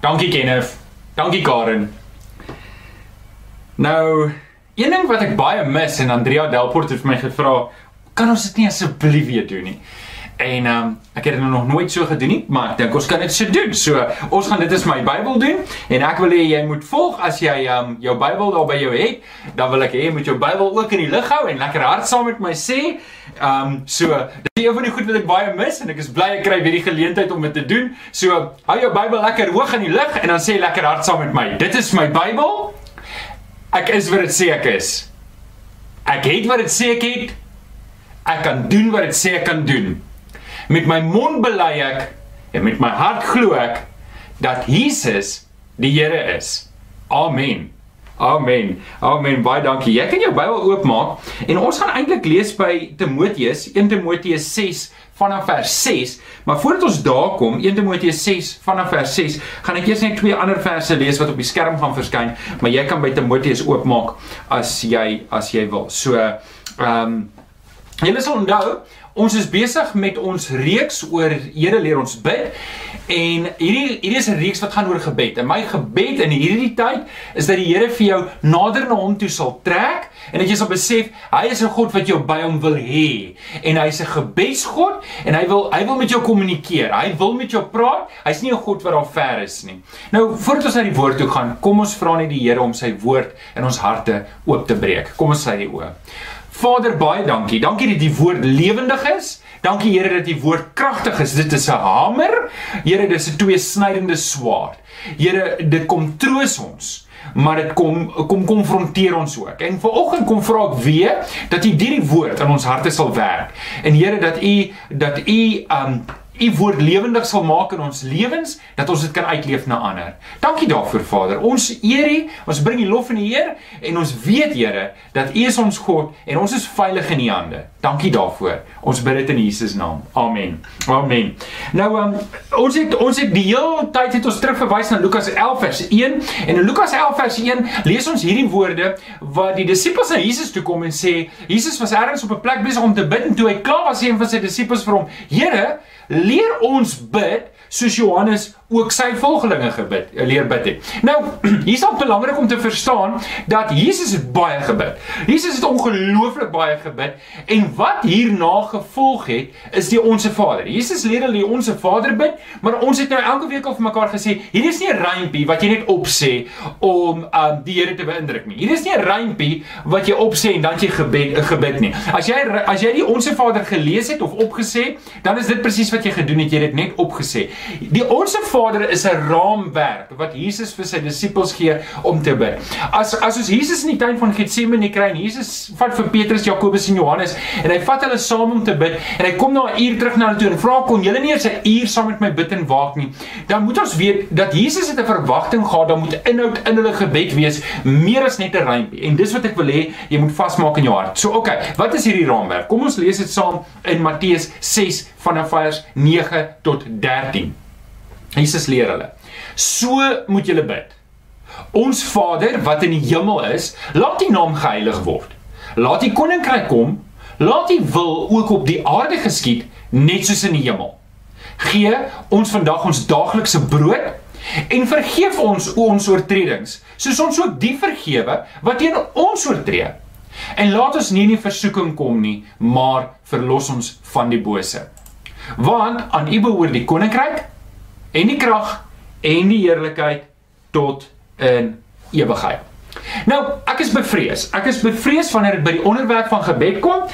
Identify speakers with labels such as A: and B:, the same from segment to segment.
A: Dankie Kenneth. Dankie Karen. Nou, een ding wat ek baie mis en Andrea Delport het vir my gevra, kan ons dit nie asseblief weer doen nie? En ehm um, ek het dit nog nooit so gedoen nie, maar ek dink ons kan dit so doen. So, ons gaan dit is my Bybel doen en ek wil hê jy moet volg as jy ehm um, jou Bybel daar by jou het, dan wil ek hê jy moet jou Bybel ook in die lig hou en lekker hard saam met my sê. Ehm um, so, dit is een van die goed wat ek baie mis en ek is bly ek kry weer die geleentheid om dit te doen. So, hou jou Bybel lekker hoog in die lig en dan sê lekker hard saam met my. Dit is my Bybel. Ek is wat dit sê ek is. Ek het wat dit sê ek het. Ek kan doen wat dit sê ek kan doen. Met my mond bely ek en met my hart glo ek dat Jesus die Here is. Amen. Amen. Amen. Baie dankie. Jy kan jou Bybel oopmaak en ons gaan eintlik lees by Timoteus, 1 Timoteus 6 vanaf vers 6. Maar voordat ons daar kom, 1 Timoteus 6 vanaf vers 6, gaan ek eers net twee ander verse lees wat op die skerm gaan verskyn, maar jy kan by Timoteus oopmaak as jy as jy wil. So, ehm um, Julle sal onthou, ons is besig met ons reeks oor Here leer ons bid en hierdie hierdie is 'n reeks wat gaan oor gebed. En my gebed in hierdie tyd is dat die Here vir jou nader na hom toe sal trek en dat jy sal besef hy is 'n God wat jou by hom wil hê en hy's 'n gebedsgod en hy wil hy wil met jou kommunikeer. Hy wil met jou praat. Hy's nie 'n God wat daar ver is nie. Nou, voordat ons na die woord toe gaan, kom ons vra net die Here om sy woord in ons harte oop te breek. Kom ons sê die oë. Vader, baie dankie. Dankie dat die woord lewendig is. Dankie Here dat die woord kragtig is. Dit is 'n hamer. Here, dis 'n tweesnydende swaard. Here, dit kom troos ons maar dit kom kom konfronteer ons ook. En vanoggend kom vra ek weer dat U hierdie woord in ons harte sal werk. En Here dat U dat U um U woord lewendig sal maak in ons lewens dat ons dit kan uitleef na ander. Dankie daarvoor Vader. Ons eer U, ons bring U lof en eer en ons weet Here dat U is ons God en ons is veilig in U hande. Dankie daarvoor. Ons bid dit in Jesus naam. Amen. Amen. Nou um, ons het ons het die hele tyd het ons terugverwys na Lukas 11 vers 1 en in Lukas 11 vers 1 lees ons hierdie woorde wat die disippels na Jesus toe kom en sê Jesus was ergens op 'n plek besig om te bid en toe hy klaar was sê een van sy disippels vir hom: "Here, leer ons bid soos Johannes ook sy volgelinge gebid, eh, leer bid het. Nou, hier is dit belangrik om te verstaan dat Jesus het baie gebid. Jesus het ongelooflik baie gebid en wat hierna gevolg het is die onsse Vader. Jesus leer hulle die onsse Vader bid, maar ons het nou elke week al vir mekaar gesê, hier is nie 'n rympie wat jy net opsê om um, die Here te beïndruk nie. Hier is nie 'n rympie wat jy opsê en dan jy gebed gebid nie. As jy as jy die onsse Vader gelees het of opgesê, dan is dit presies wat jy gedoen het, jy het dit net opgesê. Die onsse Vader is 'n raamwerk wat Jesus vir sy disippels gee om te bid. As as ons Jesus in die tuin van Getsemane kry en Jesus vat vir Petrus, Jakobus en Johannes en hy vat hulle saam om te bid en hy kom na 'n uur terug na hulle toe en vra kon julle nie eens 'n uur saam met my bid en waak nie. Dan moet ons weet dat Jesus het 'n verwagting gehad, daar moet inhoud in hulle gebed wees, meer as net 'n rympie. En dis wat ek wil hê jy moet vasmaak in jou hart. So okay, wat is hierdie raamwerk? Kom ons lees dit saam in Matteus 6 vanaf vers 9 tot 13. Jesus leer hulle. So moet julle bid. Ons Vader wat in die hemel is, laat U naam geheilig word. Laat U koninkryk kom. Laat U wil ook op die aarde geskied net soos in die hemel. Gee ons vandag ons daaglikse brood en vergeef ons ons oortredings, soos ons ook die vergewe wat teen ons oortree. En laat ons nie in die versoeking kom nie, maar verlos ons van die bose. Want aan U behoort die koninkryk en die krag en die heerlikheid tot in ewigheid. Nou, ek is bevrees. Ek is bevrees wanneer dit by die onderwerp van gebed kom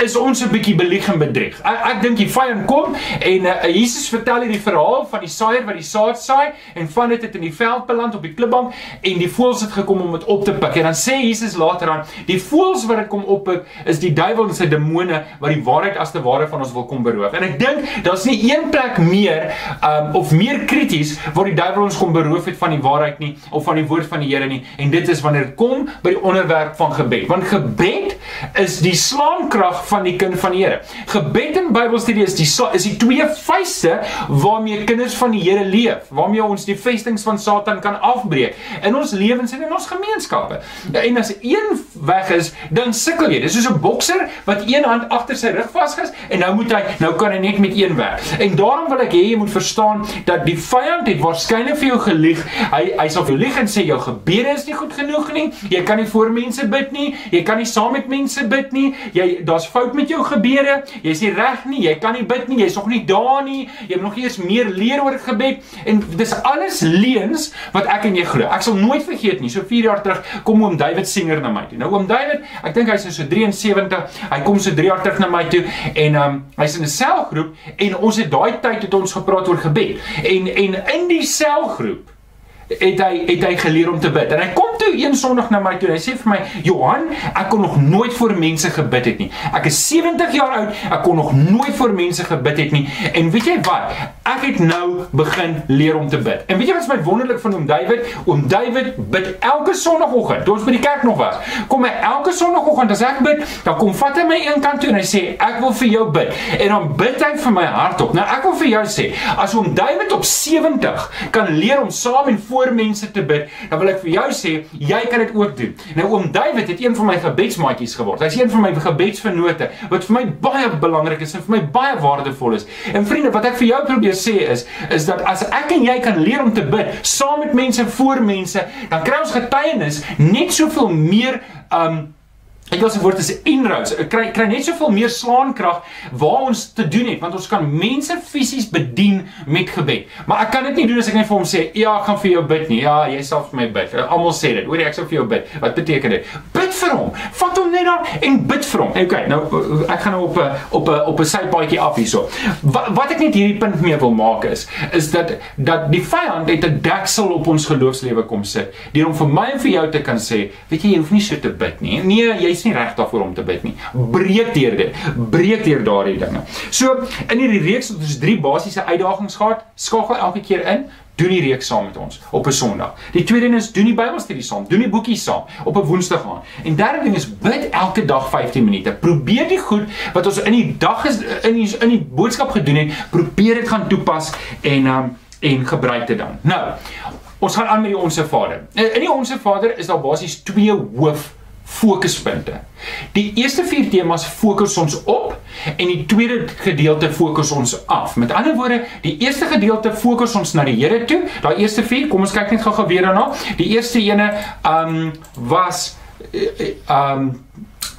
A: is ons 'n bietjie belieg en bedrieg. Ek, ek dink die vyand kom en uh, Jesus vertel hierdie verhaal van die saaier wat die saad saai en van dit het in die veld beland op die klipbank en die voëls het gekom om dit op te pik. En dan sê Jesus later aan, die voëls wat dit kom oppik is die duiwel en sy demone wat die waarheid as te ware van ons wil kom beroof. En ek dink daar's nie een plek meer um, of meer krities waar die duiwel ons kom beroof het van die waarheid nie of van die woord van die Here nie. En dit is wanneer kom by die onderwerp van gebed. Want gebed is die slaankrag van die kind van die Here. Gebed en Bybelstudie is die is die twee vuiste waarmee kinders van die Here leef, waarmee ons die vestings van Satan kan afbreek in ons lewens en in ons gemeenskappe. En as een weg is, dan sukkel jy. Dis soos 'n bokser wat een hand agter sy rug vasges en nou moet hy nou kan hy net met een werk. En daarom wil ek hê jy moet verstaan dat die vyand het waarskynlik vir jou gelieg. Hy hy sal vir jou lieg en sê jou gebede is nie goed genoeg nie. Jy kan nie voor mense bid nie. Jy kan nie saam met mense bid nie. Jy daar's fout met jou gebede. Jy's nie reg nie. Jy kan nie bid nie. Jy's nog nie daar nie. Jy moet nog eers meer leer oor gebed en dis alles leuns wat ek en jy glo. Ek sal nooit vergeet nie. So 4 jaar terug kom oom David Singer na my toe. Nou oom David, ek dink hy's so 73. Hy kom so 3 jaar terug na my toe en um hy's in 'n selgroep en ons het daai tyd het ons gepraat oor gebed. En en in die selgroep het hy het hy geleer om te bid. En hy kom toe een Sondag na my toe en hy sê vir my: "Johan, ek kon nog nooit vir mense gebid het nie. Ek is 70 jaar oud, ek kon nog nooit vir mense gebid het nie. En weet jy wat? Ek het nou begin leer om te bid. En weet jy wat is my wonderlik van oom David? Oom David bid elke Sondagoggend. Toe ons by die kerk nog was, kom hy elke Sondagoggend as ek bid, dan kom vat hy my een kant toe en hy sê: "Ek wil vir jou bid." En dan bid hy vir my hart op. Nou ek wil vir jou sê, as oom David op 70 kan leer om saam en voor mense te bid, dan wil ek vir jou sê, jy kan dit ook doen. Nou oom David het een van my gebedsmaatjies geword. Hy's een van my gebedsvennote wat vir my baie belangrik is en vir my baie waardevol is. En vriende, wat ek vir jou probeer sê is, is dat as ek en jy kan leer om te bid saam met mense voor mense, dan kry ons getuienis net soveel meer um Engelse woord is inroads. Kry kry net soveel meer slaankrag waar ons te doen het want ons kan mense fisies bedien met gebed. Maar ek kan dit nie doen as ek net vir hom sê ja, ek gaan vir jou bid nie. Ja, jy sal vir my bid. Almal sê dit. Hoor jy ek sal vir jou bid. Wat beteken dit? Bid vir hom. Vat hom net daar en bid vir hom. Okay, nou ek gaan nou op 'n op 'n op 'n sypaadjie af hierso. Wat wat ek net hierdie punt mee wil maak is is dat dat die vyand het 'n deksel op ons geloofslewe kom sit. Deur om vir my en vir jou te kan sê, weet jy, jy hoef nie so te bid nie. Nee, jy is nie reg daarvoor om te bid nie. Breek deur dit. Breek deur daardie dinge. So, in hierdie reeks het ons drie basiese uitdagings gehad. Skakel elke keer in doen die reeks saam met ons op 'n Sondag. Die tweede ding is doen die Bybelstudie saam, doen die boekie saam op 'n Woensdag aan. En derde ding is bid elke dag 15 minute. Probeer die goed wat ons in die dag is in die in die boodskap gedoen het, probeer dit gaan toepas en um en gebruik dit dan. Nou, ons gaan aan met die Onse Vader. In die Onse Vader is daar basies twee hoof fokuspunte. Die eerste vier temas fokus ons op en die tweede gedeelte fokus ons af. Met ander woorde, die eerste gedeelte fokus ons na die Here toe. Daai eerste vier, kom ons kyk net gou-gou weer daarna. Die eerste ene um was um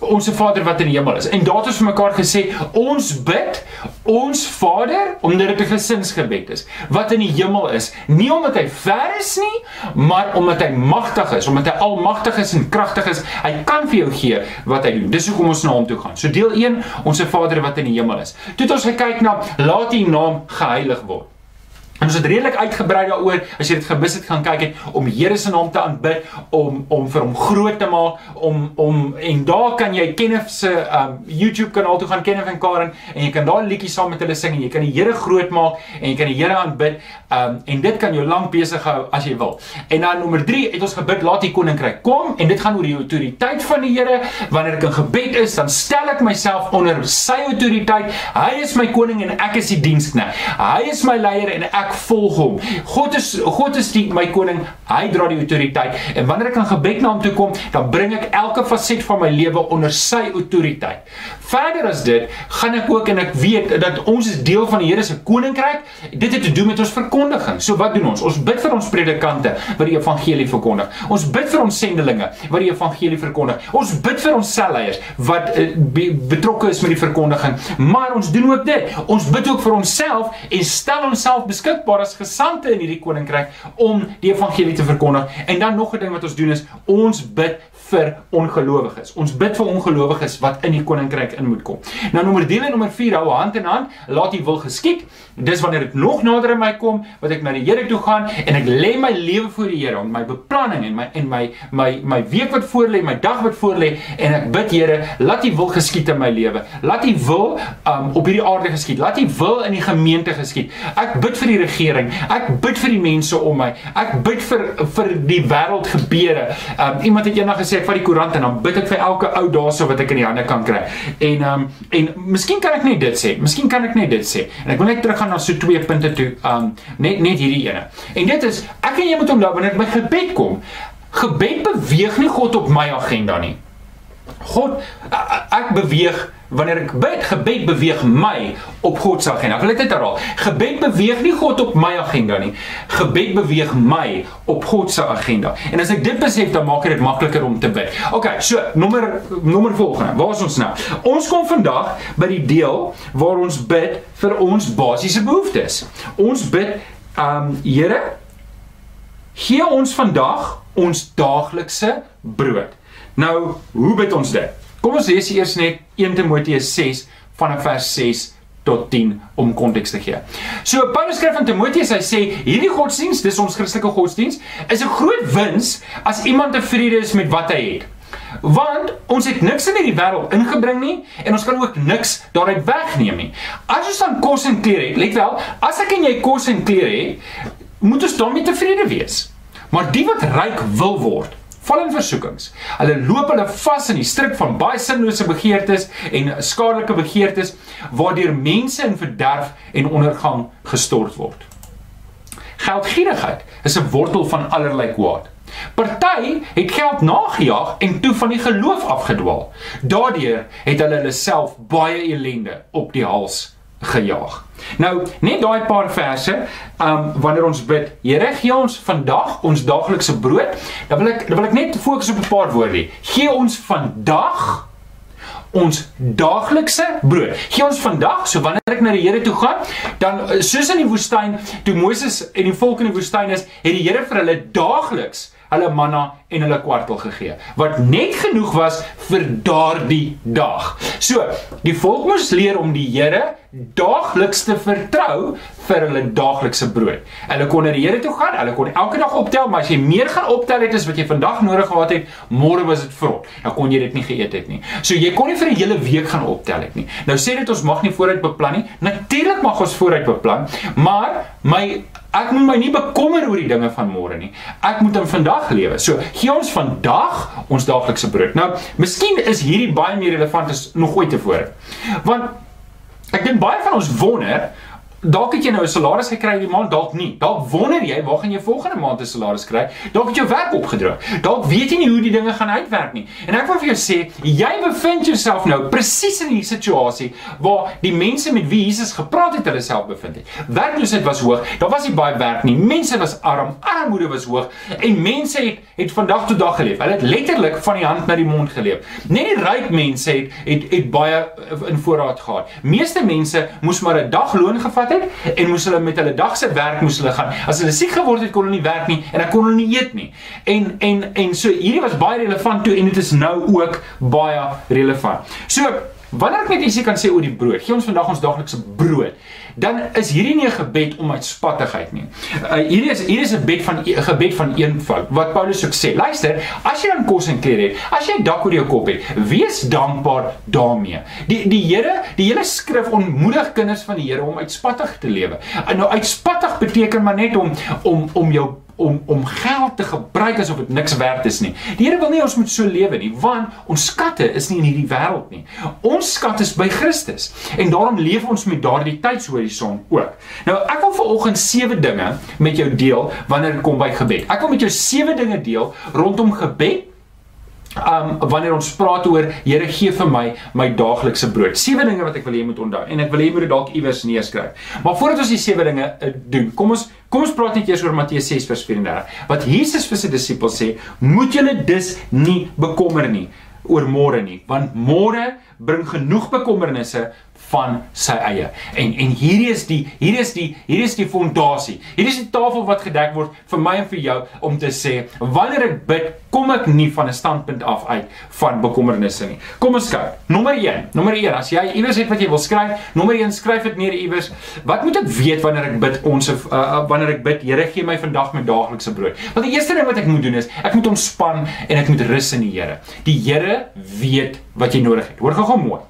A: Onse Vader wat in die hemel is. En daar het ons vir mekaar gesê, ons bid ons Vader omdat dit 'n gesinsgebed is wat in die hemel is, nie omdat hy ver is nie, maar omdat hy magtig is, omdat hy almagtig is en kragtig is. Hy kan vir jou gee wat hy doen. Dis hoekom ons na hom toe gaan. So deel 1, onse Vader wat in die hemel is. Toe het ons gekyk na laat U naam geheilig word. En ons het redelik uitgebrei daaroor as jy dit gemis het gaan kyk het om Here se naam te aanbid, om om vir hom groot te maak, om om en daar kan jy Kenneth se um YouTube kanaal toe gaan Kenneth en Karen en jy kan daar liedjies saam met hulle sing en jy kan die Here groot maak en jy kan die Here aanbid. Um en dit kan jou lank besig hou as jy wil. En dan nommer 3 het ons gebid laat die koninkryk kom en dit gaan oor die autoriteit van die Here. Wanneer ek in gebed is, dan stel ek myself onder sy autoriteit. Hy is my koning en ek is die diensknegt. Hy is my leier en ek volg hom. God is God is die my koning. Hy dra die autoriteit. En wanneer ek aan gebed na hom toe kom, dan bring ek elke faset van my lewe onder sy autoriteit. Verder as dit, gaan ek ook en ek weet dat ons is deel van die Here se koninkryk. Dit het te doen met ons verkondiging. So wat doen ons? Ons bid vir ons predikante wat die evangelie verkondig. Ons bid vir ons sendelinge wat die evangelie verkondig. Ons bid vir ons selleiers wat uh, be, betrokke is met die verkondiging. Maar ons doen ook dit. Ons bid ook vir onsself en stel onsself beskikbaar as gesande in hierdie koninkryk om die evangelie te verkondig. En dan nog 'n ding wat ons doen is ons bid vir ongelowiges. Ons bid vir ongelowiges wat in die koninkryk in moet kom. Nou nommer 3 en nommer 4 hou hand in hand, laat U wil geskied. Dis wanneer dit nog nader aan my kom, wat ek na die Here toe gaan en ek lê my lewe voor die Here, my beplanning en my en my my my week wat voor lê, my dag wat voor lê en ek bid Here, laat U wil geskied in my lewe. Laat U wil um op hierdie aarde geskied. Laat U wil in die gemeente geskied. Ek bid vir die die regering. Ek bid vir die mense om my. Ek bid vir vir die wêreld gebeure. Um iemand het eendag gesê ek vat die koerant en dan bid ek vir elke ou daarso wat ek in die hande kan kry. En um en miskien kan ek net dit sê. Miskien kan ek net dit sê. En ek wil net teruggaan na so twee punte toe. Um net net hierdie ene. En dit is ek en jy moet onthou wanneer my gebed kom, gebed beweeg nie God op my agenda nie. God ek beweeg wanneer ek bid, gebed beweeg my op God se agenda. Ek wil dit herhaal. Gebed beweeg nie God op my agenda nie. Gebed beweeg my op God se agenda. En as ek dit besef, dan maak dit makliker om te bid. OK, so nommer nommer volgende. Waar is ons nou? Ons kom vandag by die deel waar ons bid vir ons basiese behoeftes. Ons bid, ehm um, Here, gee ons vandag ons daaglikse brood. Nou, hoe bid ons dit? Kom ons lees eers net 1 Timoteus 6 vanaf vers 6 tot 10 om konteks te gee. So Paulus skryf aan Timoteus, hy sê hierdie godsdiens, dis ons Christelike godsdiens, is 'n groot wins as iemand tevrede is met wat hy het. Want ons het niks in hierdie wêreld ingebring nie en ons kan ook niks daaruit wegneem nie. As ons dan kos en klere het, let wel, as ek en jy kos en klere het, moet ons daarmee tevrede wees. Maar die wat ryk wil word, val in versoekings. Hulle loop hulle vas in die stryk van baie sinlose begeertes en skadelike begeertes waardeur mense in verderf en ondergang gestort word. Geldgierigheid is 'n wortel van allerlei kwaad. Party het geld nagejaag en toe van die geloof afgedwaal. Daardeur het hulle hulle self baie ellende op die hals gejaag. Nou, net daai paar verse, um wanneer ons bid, Here gee ons vandag ons daaglikse brood, dan wil ek dan wil ek net fokus op 'n paar woorde. Gee ons vandag ons daaglikse brood. Gee ons vandag, so wanneer ek na die Here toe gaan, dan soos in die woestyn, toe Moses en die volk in die woestyn is, het die Here vir hulle daagliks hulle manna en hulle kwartel gegee wat net genoeg was vir daardie dag. So, die volk moes leer om die Here daagliks te vertrou vir hulle daaglikse brood. Hulle kon na die Here toe gaan, hulle kon elke dag optel, maar as jy meer gaan optel het as wat jy vandag nodig gehad het, môre was dit vrot. Dan kon jy dit nie geëet het nie. So jy kon nie vir 'n hele week gaan optel het nie. Nou sê dit ons mag nie vooruit beplan nie. Natuurlik mag ons vooruit beplan, maar my Ek moet my nie bekommer oor die dinge van môre nie. Ek moet in vandag lewe. So, gee ons vandag ons daaglikse brood. Nou, miskien is hierdie baie meer relevant as nog ooit tevore. Want ek dink baie van ons wonder Dalk het jy nou 'n salaris gekry die maand, dalk nie. Dalk wonder jy waar gaan jy volgende maand 'n salaris kry? Dalk het jou werk opgedruk. Dalk weet jy nie hoe die dinge gaan uitwerk nie. En ek wil vir jou sê, jy bevind jouself nou presies in die situasie waar die mense met wie Jesus gepraat het, hulle self bevind het. Werkloosheid was hoog. Daar was nie baie werk nie. Mense was arm. Armoede was hoog en mense het het van dag tot dag geleef. Hulle het letterlik van die hand na die mond geleef. Net die ryk mense het het het baie in voorraad gehad. Meeste mense moes maar 'n dagloon gevat het en moes hulle met hulle dag se werk moes hulle gaan. As hulle siek geword het, kon hulle nie werk nie en dan kon hulle nie eet nie. En en en so hierdie was baie relevant toe en dit is nou ook baie relevant. So Wanneer ek net ietsie kan sê oor die brood, gee ons vandag ons daaglikse brood, dan is hierdie nie 'n gebed om uitspattigheid nie. Uh, hierdie is hierdie is 'n gebed van 'n gebed van eenvoud. Wat Paulus ook sê, luister, as jy dan kos en klere het, as jy dak oor jou kop het, wees dankbaar daarmee. Die die Here, die hele skrif ontmoedig kinders van die Here om uitspattig te lewe. En nou uitspattig beteken maar net om om om jou om om geld te gebruik asof dit niks werd is nie. Die Here wil nie ons moet so lewe nie, want ons skatte is nie in hierdie wêreld nie. Ons skat is by Christus en daarom leef ons met daardie tydshorison ook. Nou ek wil vanoggend sewe dinge met jou deel wanneer dit kom by gebed. Ek wil met jou sewe dinge deel rondom gebed Um wanneer ons praat oor Here gee vir my my daaglikse brood. Sewe dinge wat ek wil hê jy moet onthou en ek wil hê jy moet dit dalk iewers neerskryf. Maar voordat ons die sewe dinge uh, doen, kom ons kom ons praat net eers oor Matteus 6 vers 34. Wat Jesus vir sy disippels sê, moet julle dus nie bekommer nie oor môre nie, want môre bring genoeg bekommernisse van sy eie. En en hierdie is die hierdie is die hierdie is die fondasie. Hierdie is die tafel wat gedek word vir my en vir jou om te sê wanneer ek bid, kom ek nie van 'n standpunt af uit van bekommernisse nie. Kom ons kyk. Nommer 1. Nommer 1, as jy iewers het wat jy wil skryf, nommer 1 skryf dit neer iewers. Wat moet ek weet wanneer ek bid ons uh, wanneer ek bid, Here gee my vandag my daaglikse brood. Want die eerste ding wat ek moet doen is ek moet ontspan en ek moet rus in die Here. Die Here weet wat jy nodig het. Hoor gou-gou mooi.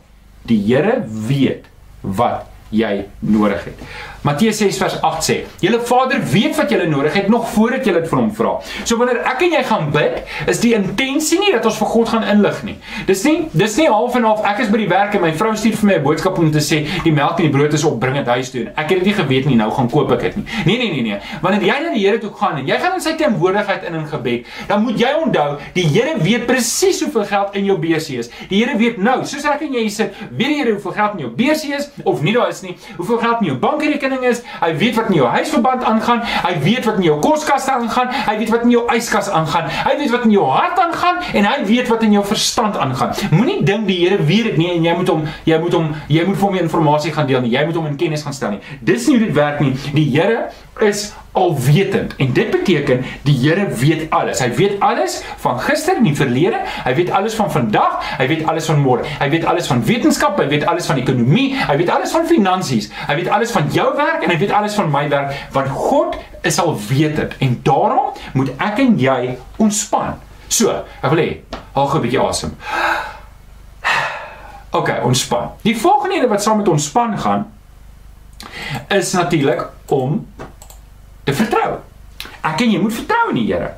A: Die Here weet wat jy nodig het. Matteus 6 vers 8 sê: "Julle Vader weet wat julle nodig het nog voordat julle dit van hom vra." So wanneer ek en jy gaan bid, is die intensie nie dat ons vir God gaan inlig nie. Dis nie dis nie half en half ek is by die werk en my vrou stuur vir my 'n boodskap om te sê die melk en die brood is op, bring dit huis toe. Ek het dit nie geweet nie, nou gaan koop ek dit nie. Nee nee nee nee. Wanneer jy na die Here toe gaan en jy gaan in sy teenwoordigheid in in gebed, dan moet jy onthou, die Here weet presies hoeveel geld in jou beursie is. Die Here weet nou, soos ek en jy sit, weet die Here hoeveel geld in jou beursie is of nie daar is nie, hoeveel geld in jou bankrekening rekening is. Hy weet wat in jou huisverband aangaan. Hy weet wat in jou koskaste aangaan. Hy weet wat in jou yskas aangaan. Hy weet wat in jou hart aangaan en hy weet wat in jou verstand aangaan. Moenie dink die Here weet dit nie en jy moet hom jy moet hom jy moet vir hom inligting gaan deel nie. Jy moet hom in kennis gaan stel nie. Dis nie hoe dit werk nie. Die Here is alwetend en dit beteken die Here weet alles. Hy weet alles van gister en die verlede. Hy weet alles van vandag. Hy weet alles van môre. Hy weet alles van wetenskap. Hy weet alles van ekonomie. Hy weet alles van finansies. Hy weet alles van jou werk en hy weet alles van my werk want God is alwetend en daarom moet ek en jy ontspan. So, ek wil hê haal gou 'n bietjie asem. OK, ontspan. Die volgende ding wat saam met ontspan gaan is natuurlik om te vertrou. Ek en jy moet vertrou in die Here.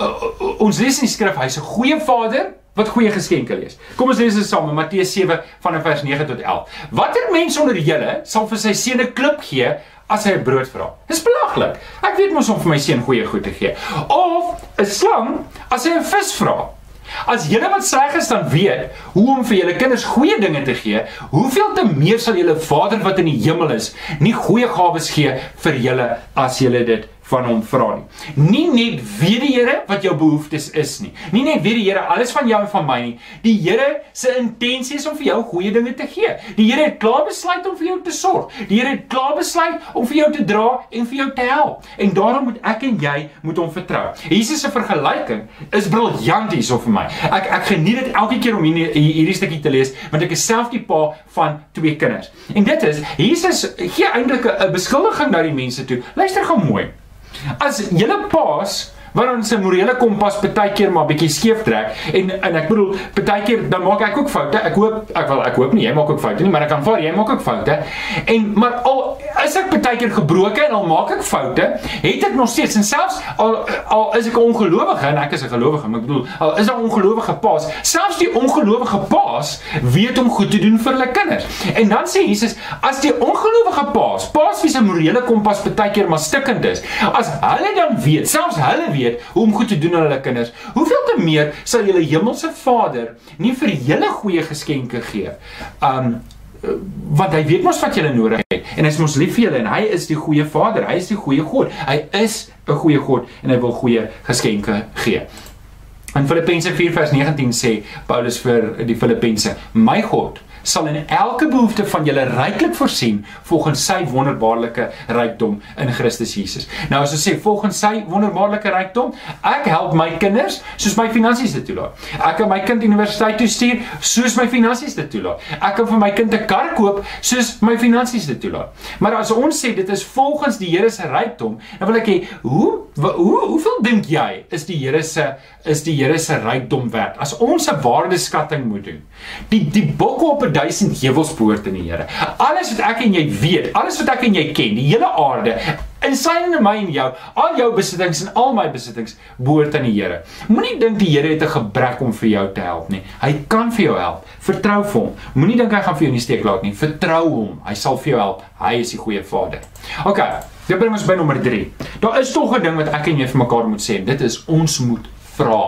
A: Uh, ons lees in die skrif hy's 'n goeie Vader wat goeie geskenke lees. Kom ons lees dit saam in Matteus 7 van vers 9 tot 11. Watter mens onder julle sal vir sy seun 'n klip gee as hy 'n brood vra? Dis belaglik. Ek weet mos om vir my seun goeie goed te gee. Of 'n slang as hy 'n vis vra. As julle wat sleg is dan weet hoe om vir julle kinders goeie dinge te gee, hoeveel te meer sal julle Vader wat in die hemel is, nie goeie gawes gee vir julle as julle dit van hom vra nie. Nie net weet die Here wat jou behoeftes is nie. Nie net weet die Here alles van jou en van my nie. Die Here se intensie is om vir jou goeie dinge te gee. Die Here het klaar besluit om vir jou te sorg. Die Here het klaar besluit om vir jou te dra en vir jou te help. En daarom moet ek en jy moet hom vertrou. Jesus se vergelyking is briljant hierso vir my. Ek ek geniet dit elke keer om hier, hierdie stukkie te lees want ek is self die pa van twee kinders. En dit is Jesus gee eintlik 'n beskuldiging na die mense toe. Luister gou mooi. As julle paas want ons se morele kompas baie keer maar bietjie skeef trek en en ek bedoel baie keer dan maak ek ook foute. Ek hoop ek wil ek hoop nie jy maak ook foute nie, maar ek kan vaar jy maak ook foute. En maar al is ek baie keer gebroken en al maak ek foute, het ek nog steeds en selfs al al is ek 'n ongelowige en ek is 'n gelowige, maar ek bedoel al is daar ongelowige paas, selfs die ongelowige paas weet om goed te doen vir hulle kinders. En dan sê Jesus, as die ongelowige paas, paas wie se morele kompas baie keer maar stikkend is, as hulle dan weet, selfs hulle weet hoe om goed te doen aan hulle kinders, hoeveel te meer sal julle hemelse Vader nie vir julle goeie geskenke gee? Um wat hy weet mos wat jy nodig het en hy is mos lief vir julle en hy is die goeie Vader, hy is die goeie God. Hy is 'n goeie God en hy wil goeie geskenke gee. In Filippense 4:19 sê Paulus vir die Filippense: "My God sal in elke behoefte van julle ryklik voorsien volgens sy wonderbaarlike rykdom in Christus Jesus. Nou as ons sê volgens sy wonderbaarlike rykdom, ek help my kinders soos my finansies dit toelaat. Ek kan my kind universiteit toe stuur soos my finansies dit toelaat. Ek kan vir my kind 'n kar koop soos my finansies dit toelaat. Maar as ons sê dit is volgens die Here se rykdom, dan wil ek hê hoe hoe hoeveel dink jy is die Here se is die Here se rykdom werd? As ons 'n waardeskatting moet doen. Die die bokke op 'n duisend heuwels behoort aan die Here. Alles wat ek en jy weet, alles wat ek en jy ken, die hele aarde, in sy en my en jou, al jou besittings en al my besittings behoort aan die Here. Moenie dink die Here het 'n gebrek om vir jou te help nie. Hy kan vir jou help. Vertrou vir hom. Moenie dink hy gaan vir jou in die steek laat nie. Vertrou hom. Hy sal vir jou help. Hy is die goeie Vader. OK. Dit bring ons by nommer 3. Daar is tog 'n ding wat ek en jy vir mekaar moet sê. Dit is ons moet vra.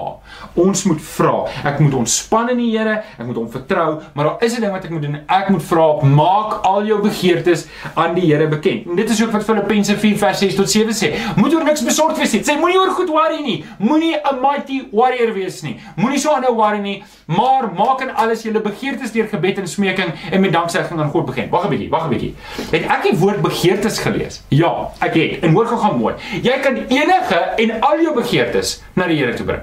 A: Ons moet vra. Ek moet ontspan in die Here, ek moet hom vertrou, maar daar is 'n ding wat ek moet doen. Ek moet vra, maak al jou begeertes aan die Here bekend. En dit is ook wat Filippense 4 vers 6 tot 7 sê. Moet oor niks besorgd wees nie. Sê moenie oor goed worry nie. Moenie 'n mighty warrior wees nie. Moenie so aanhou worry nie, maar maak in alles julle begeertes deur gebed en smeking en met danksegging aan God begin. Wag 'n bietjie, wag 'n bietjie. Het ek die woord begeertes gelees? Ja, ek het. En hoor gou gaan mooi. Jy kan enige en al jou begeertes na die Here toe bring.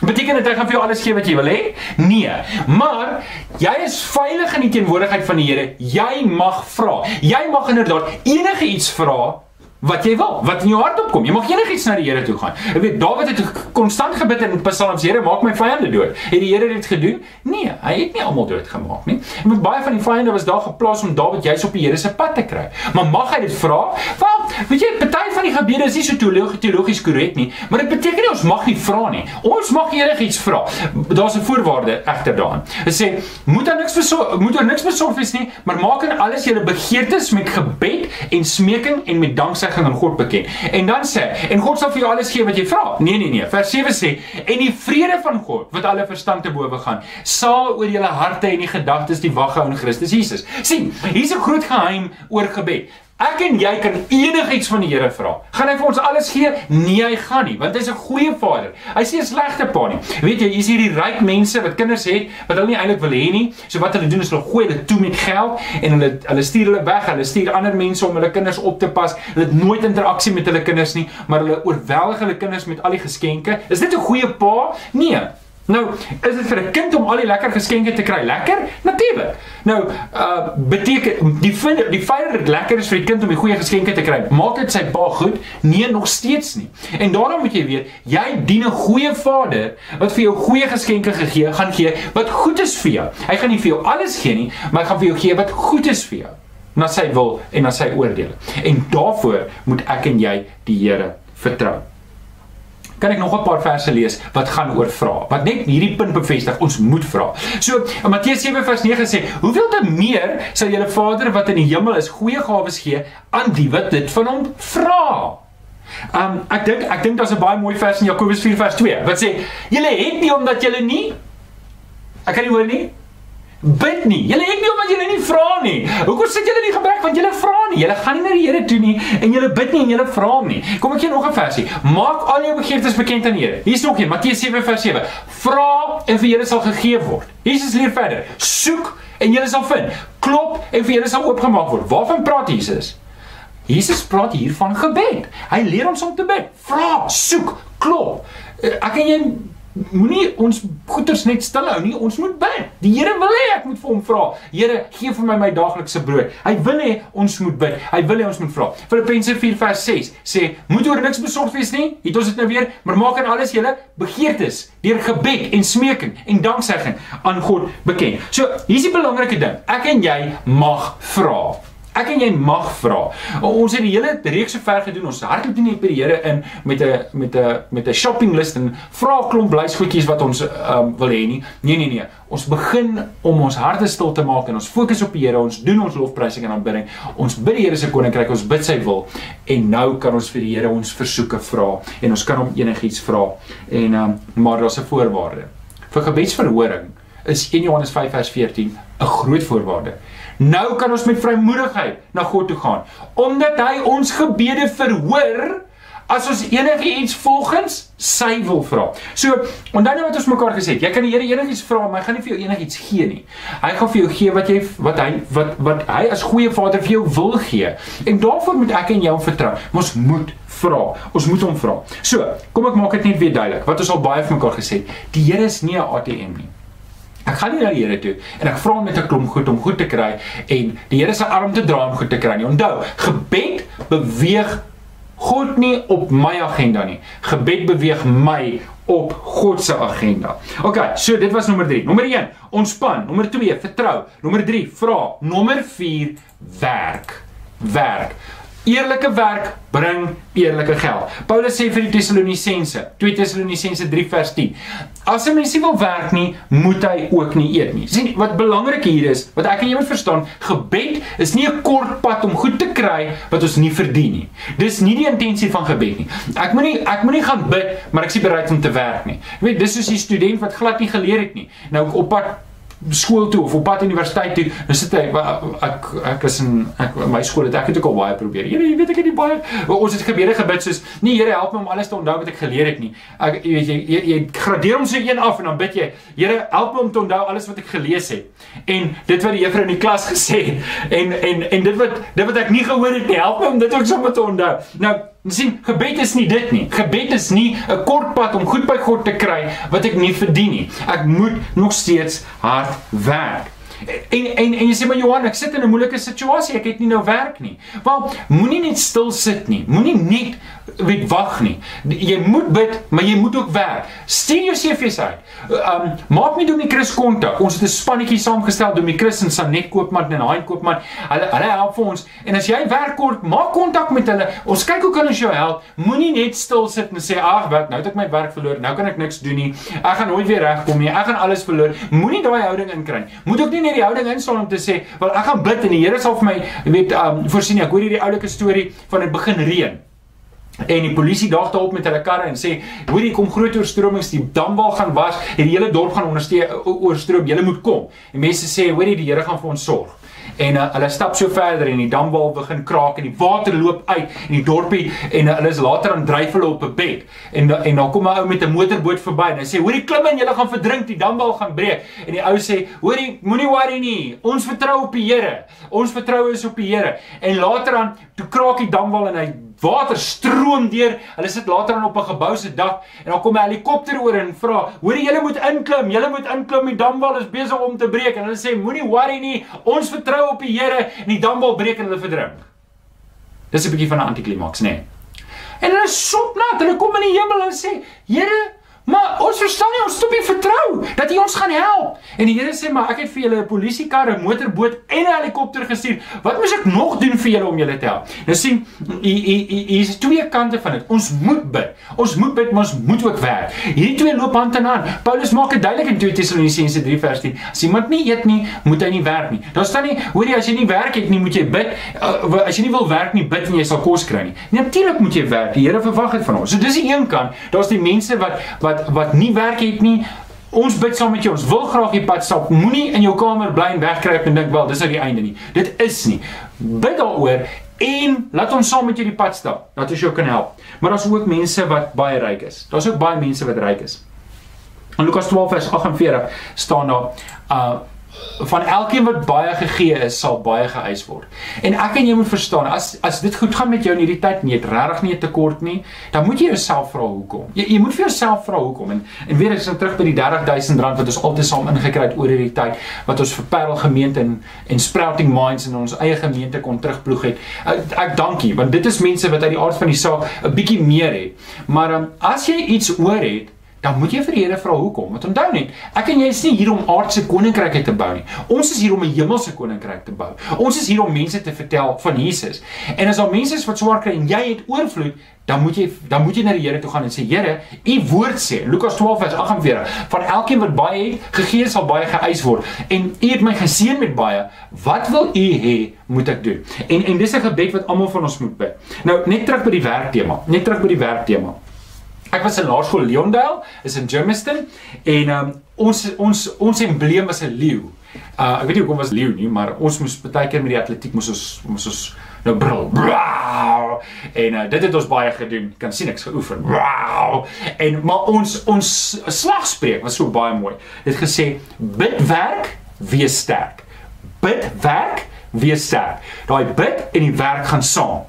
A: Beteken dit hy gaan vir jou alles gee wat jy wil hê? Nee. Maar jy is veilig in die teenwoordigheid van die Here. Jy mag vra. Jy mag inderdaad enige iets vra wat jy wil, wat in jou hart opkom. Jy mag enigiets na die Here toe gaan. Jy weet Dawid het konstant gebid in Psalms: Here, maak my vyande dood. Het die Here dit gedood? Nee, hy het nie almal doodgemaak nie. En met baie van die vyande was daar geplaas om Dawid juis op die Here se pad te kry. Maar mag hy dit vra? Wel, weet jy, party van die gebede is nie so teologies korrek nie, maar dit beteken nie ons mag nie vra nie. Ons mag enigiets vra. Daar's 'n voorwaarde egter daarin. Dit sê, moet daar niks besorg, moet daar niks besorg wees nie, maar maak in alles julle begeertes met gebed en smeking en met danksegging aan God bekend. En dan sê, en God sal vir jou alles gee wat jy vra. Nee nee nee. Vers 7 sê, en die vrede van God wat alle verstand te bowe gaan, sal oor julle harte en die gedagtes die wag hou in Christus Jesus. sien, hier's 'n groot geheim oor gebed. Ek en jy kan enigiets van die Here vra. Gaan hy vir ons alles gee? Nee, hy gaan nie, want hy's 'n goeie Vader. Hy sê 'n slegte pa nie. Weet jy, hier's hierdie ryk mense wat kinders het wat hulle nie eintlik wil hê nie. So wat hulle doen is hulle gooi hulle toe met geld en hulle hulle stuur hulle weg. Hulle stuur ander mense om hulle kinders op te pas. Hulle het nooit interaksie met hulle kinders nie, maar hulle oorweldig hulle kinders met al die geskenke. Is dit 'n goeie pa? Nee. Nou, is dit vir 'n kind om al die lekker geskenke te kry lekker? Natuurlik. Nou, uh beteken die vind, die feit dat lekker is vir die kind om die goeie geskenke te kry, maak dit sy pa goed? Nee, nog steeds nie. En daarom moet jy weet, jy dien 'n goeie Vader wat vir jou goeie geskenke gegee gaan gee wat goed is vir jou. Hy gaan nie vir jou alles gee nie, maar hy gaan vir jou gee wat goed is vir jou na sy wil en na sy oordeel. En daarvoor moet ek en jy die Here vertrou kan ek nog 'n paar verse lees wat gaan oor vra. Wat net hierdie punt bevestig, ons moet vra. So, in Matteus 7 vers 9 sê, "Hoeveel te meer sal julle Vader wat in die hemel is goeie gawes gee aan die wat dit van hom vra?" Um ek dink ek dink daar's 'n baie mooi vers in Jakobus 4 vers 2 wat sê, "Julle het nie omdat julle nie Ek kan nie hoor nie bid nie. Julle het nie omdat julle nie vra nie. Hoekom sit julle nie gebrek want julle vra nie? Julle gaan nie na die Here toe nie en julle bid nie en julle vra hom nie. Kom ek gee nog 'n versie. Maak al jou begeertes bekend aan die Here. Hier's nog een, Matteus 7 vers 7. Vra en vir julle sal gegee word. Jesus leer verder. Soek en julle sal vind. Klop en vir julle sal oopgemaak word. Waarvan praat Jesus? Jesus praat hier van gebed. Hy leer ons om te bid. Vra, soek, klop. Ek en jy moenie ons goeders net stil hou nie. Ons moet bid. Die Here wil hê ek moet vir hom vra. Here, gee vir my my daaglikse brood. Hy wil hê ons moet bid. Hy wil hê ons moet vra. Filippense 4:6 sê, "Moet oor niks besorg wees nie." Het ons dit nou weer, maar maak aan alles julle begeertes deur gebed en smeking en danksegging aan God bekend. So, hier's die belangrike ding. Ek en jy mag vra. Ek en jy mag vra. Ons het die hele reeks so ver gedoen. Ons hardloop nie by die Here in met 'n met 'n met 'n shopping list en vra klomp blysgoedjies wat ons um, wil hê nie. Nee nee nee. Ons begin om ons harte stil te maak en ons fokus op die Here. Ons doen ons lofprysing en aanbidding. Ons bid die Here se koninkryk, ons bid sy wil en nou kan ons vir die Here ons versoeke vra en ons kan hom enigiets vra. En um, maar daar's 'n voorwaarde. Vir gebedsverhoring is 1 Johannes 5 vers 14 'n groot voorwaarde. Nou kan ons met vrymoedigheid na God toe gaan omdat hy ons gebede verhoor as ons enigiets volgens sy wil vra. So, onthou nou wat ons mekaar gesê het, jy kan die Here enigiets vra, maar hy gaan nie vir jou enigiets gee nie. Hy gaan vir jou gee wat jy wat hy wat wat hy as goeie Vader vir jou wil gee. En daarvoor moet ek en jy hom vertrou. Ons moet vra. Ons moet hom vra. So, kom ek maak dit net weer duidelik. Wat ons al baie vir mekaar gesê het, die Here is nie 'n ATM nie. Ek gaan nie na die Here toe en ek vra hom net 'n klomp goed om goed te kry en die Here se arm te dra om goed te kry. Onthou, gebed beweeg God nie op my agenda nie. Gebed beweeg my op God se agenda. OK, so dit was nommer 3. Nommer 1, ontspan. Nommer 2, vertrou. Nommer 3, vra. Nommer 4, werk. Werk. Eerlike werk bring eerlike geld. Paulus sê vir die Tessalonisense, 2 Tessalonisense 3 vers 10. As 'n mens nie wil werk nie, moet hy ook nie eet nie. Sien, wat belangrik hier is, wat ek en jy moet verstaan, gebed is nie 'n kort pad om goed te kry wat ons nie verdien nie. Dis nie die intensie van gebed nie. Ek moenie ek moenie gaan bid, maar ek is bereid om te werk nie. Jy weet, dis soos 'n student wat glad nie geleer het nie. Nou op pad skool toe of op pad universiteit toe, dan sit hy ek ek is in ek my skool het ek het ook al baie probeer. Here, jy weet ek het nie baie ons het gebede gebid soos nee Here, help my om alles te onthou wat ek geleer het nie. Ek jy weet jy jy, jy gradeer hom so een af en dan bid jy, Here, help my om te onthou alles wat ek gelees het. En dit wat die juffrou in die klas gesê het en en en dit wat dit wat ek nie gehoor het nie, help my om dit ook sommer te onthou. Nou sien gebed is nie dit nie. Gebed is nie 'n kort pad om goed by God te kry wat ek nie verdien nie. Ek moet nog steeds hard werk. En en en jy sê maar Johan, ek sit in 'n moeilike situasie, ek het nie nou werk nie. Wel, moenie net stil sit nie. Moenie net weet wag nie. Jy moet bid, maar jy moet ook werk. Stuur jou CV's uit. Um maak nie Domie Chris kontak. Ons het 'n spannetjie saamgestel Domie Chris en Sanet Koopman en Hein Koopman. Hulle hulle help vir ons. En as jy werk kort, maak kontak met hulle. Ons kyk hoe kan ons jou help. Moenie net stil sit en sê ag, wat, nou het ek my werk verloor. Nou kan ek niks doen nie. Ek gaan nooit weer regkom nie. Ek gaan alles verloor. Moenie daai houding inkry. Moet ook nie net die houding instaan om te sê, "Wel, ek gaan bid en die Here sal vir my, weet, um voorsien." Ek hoor hierdie oulike storie van dit begin reën. En die polisie daag daarop met hulle karre en sê: "Hoor hier kom groot oorstromings, die damwal gaan was en die hele dorp gaan ondersteun oorstroom. Julle moet kom." En mense sê: "Hoor hier, die Here gaan vir ons sorg." En uh, hulle stap so verder en die damwal begin kraak en die water loop uit en die dorpie en uh, hulle is later aan dryf hulle op 'n bed. En uh, en dan kom 'n ou met 'n motorboot verby en hy sê: "Hoorie, klim in, julle gaan verdrink, die damwal gaan breek." En die ou sê: "Hoorie, moenie worry nie. Ons vertrou op die Here. Ons vertrou is op die Here." En later aan toe kraak die damwal en hy water stroom deur. Hulle sit later aan op 'n gebou se dak en dan kom 'n helikopter oor en vra: "Hoor julle moet inklim, julle moet inklim, die damwal is besig om te breek." En hulle sê: "Moenie worry nie, ons vertrou op die Here en die damwal breek en hulle verdrink." Dis 'n bietjie van 'n antiklimaks, nê? Nee. En hulle sop nat, hulle kom in die hemel en sê: "Here, Maar ons verstaan nie, ons stop nie vertrou dat U ons gaan help. En die Here sê maar ek het vir julle 'n polisiekar, 'n motorboot en 'n helikopter gestuur. Wat moet ek nog doen vir julle om julle te help? Nou sien, hier is twee kante van dit. Ons moet bid. Ons moet bid, maar ons moet ook werk. Hierdie twee loop hand in hand. Paulus maak dit duidelik in 2 Tessalonisense 3 vers 10. As iemand nie eet nie, moet hy nie werk nie. Daar staan nie, hoor jy, as jy nie werk het nie, moet jy bid. Uh, as jy nie wil werk nie, bid en jy sal kos kry nie. Natuurlik moet jy werk. Die Here verwag dit van ons. So dis die een kant. Daar's die mense wat wat wat wat nie werk het nie. Ons bid saam met jou. Ons wil graag die pad stap. Moenie in jou kamer bly en wegkruip en dink wel dis nou die einde nie. Dit is nie. Bid daaroor en laat ons saam met jou die pad stap. Dat ons jou kan help. Maar daar's ook mense wat baie ryk is. Daar's ook baie mense wat ryk is. In Lukas 12 vers 48 staan daar uh van elkeen wat baie gegee is, sal baie geëis word. En ek en jy moet verstaan, as as dit goed gaan met jou in hierdie tyd, nie het regtig nie 'n tekort nie, dan moet jy jouself vra hoekom. Jy jy moet vir jouself vra hoekom en en weer ek sou terug by die 30000 rand wat ons altesaam ingekry het oor hierdie tyd wat ons vir Parel gemeente en en Sprouting Minds in ons eie gemeente kon terugploeg het. Ek, ek dankie want dit is mense wat uit die aard van die saak 'n bietjie meer het. Maar um, as jy iets oor het dan moet jy vir die Here vra hoekom. Want onthou net, ek en jy is nie hier om aardse koninkryke te bou nie. Ons is hier om 'n hemelse koninkryk te bou. Ons is hier om mense te vertel van Jesus. En as daar mense is wat swaar kry en jy het oorvloed, dan moet jy dan moet jy na die Here toe gaan en sê Here, u woord sê, Lukas 12 vers 48, van elkeen wat baie het, gegee sal baie geëis word. En u het my geseën met baie. Wat wil u hê moet ek doen? En en dis 'n gebed wat almal van ons moet bid. Nou, net terug by die werktema. Net terug by die werktema. Ek was in Laerskool Leondale, is in Germiston en um, ons ons ons embleem was 'n leeu. Uh ek weet nie hoekom was leeu nie, maar ons moes baie keer met die atletiek moes ons moes ons nou brul. Wow! En uh, dit het ons baie gedoen. Kan sien ek's geoefen. Wow! En maar ons ons slagspreuk was so baie mooi. Dit gesê bid werk, wees sterk. Bid werk, wees sterk. Daai bid en die werk gaan saam.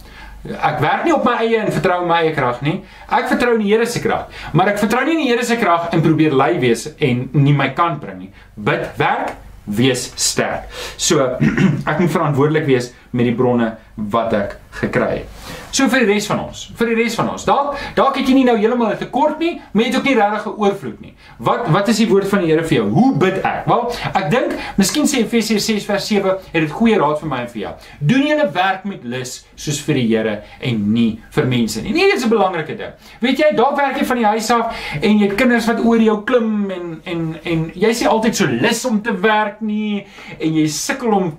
A: Ek werk nie op my eie en vertrou my eie krag nie. Ek vertrou in die Here se krag. Maar ek vertrou nie in die Here se krag en probeer lui wees en nie my kant bring nie. Bid, werk, wees sterk. So ek moet verantwoordelik wees met die bronne wat ek gekry het. So vir die res van ons, vir die res van ons. Dalk dalk het jy nie nou heeltemal 'n tekort nie, maar jy het ook nie regtig 'n oorvloed nie. Wat wat is die woord van die Here vir jou? Hoe bid ek? Wel, ek dink miskien sê Efesiërs 6 vers 7 het dit goeie raad vir my en vir jou. Doen julle werk met lus soos vir die Here en nie vir mense nie. Nee, dit is 'n belangrike ding. Weet jy, dalk werk jy van die huis af en jy kinders wat oor jou klim en en en jy sê altyd so lus om te werk nie en jy sukkel om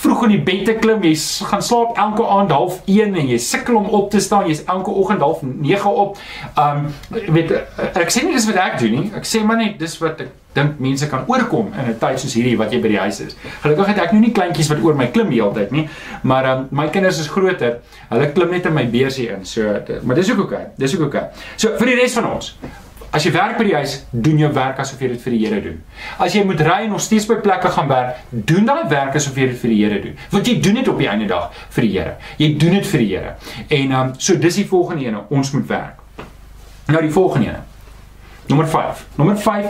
A: vroeg in die bed te klim, jy gaan slaap elke aand half 1 en jy sukkel om op te staan, jy's elke oggend half 9 op. Um weet ek sê nie dis wat ek doen nie. Ek sê maar net dis wat ek dink mense kan oorkom in 'n tyd soos hierdie wat jy by die huis is. Gelukkig het ek nou nie kleintjies wat oor my klim die hele tyd nie, maar um my kinders is groter. Hulle klim net in my beursie in. So maar dis ook oké. Okay. Dis ook oké. Okay. So vir die res van ons As jy werk by die huis, doen jou werk asof jy dit vir die Here doen. As jy moet ry en nog steeds by plekke gaan werk, doen daai werk asof jy dit vir die Here doen. Want jy doen dit op die einde dag vir die Here. Jy doen dit vir die Here. En ehm um, so dis die volgende een, ons moet werk. Nou die volgende een. Nommer 5. Nommer 5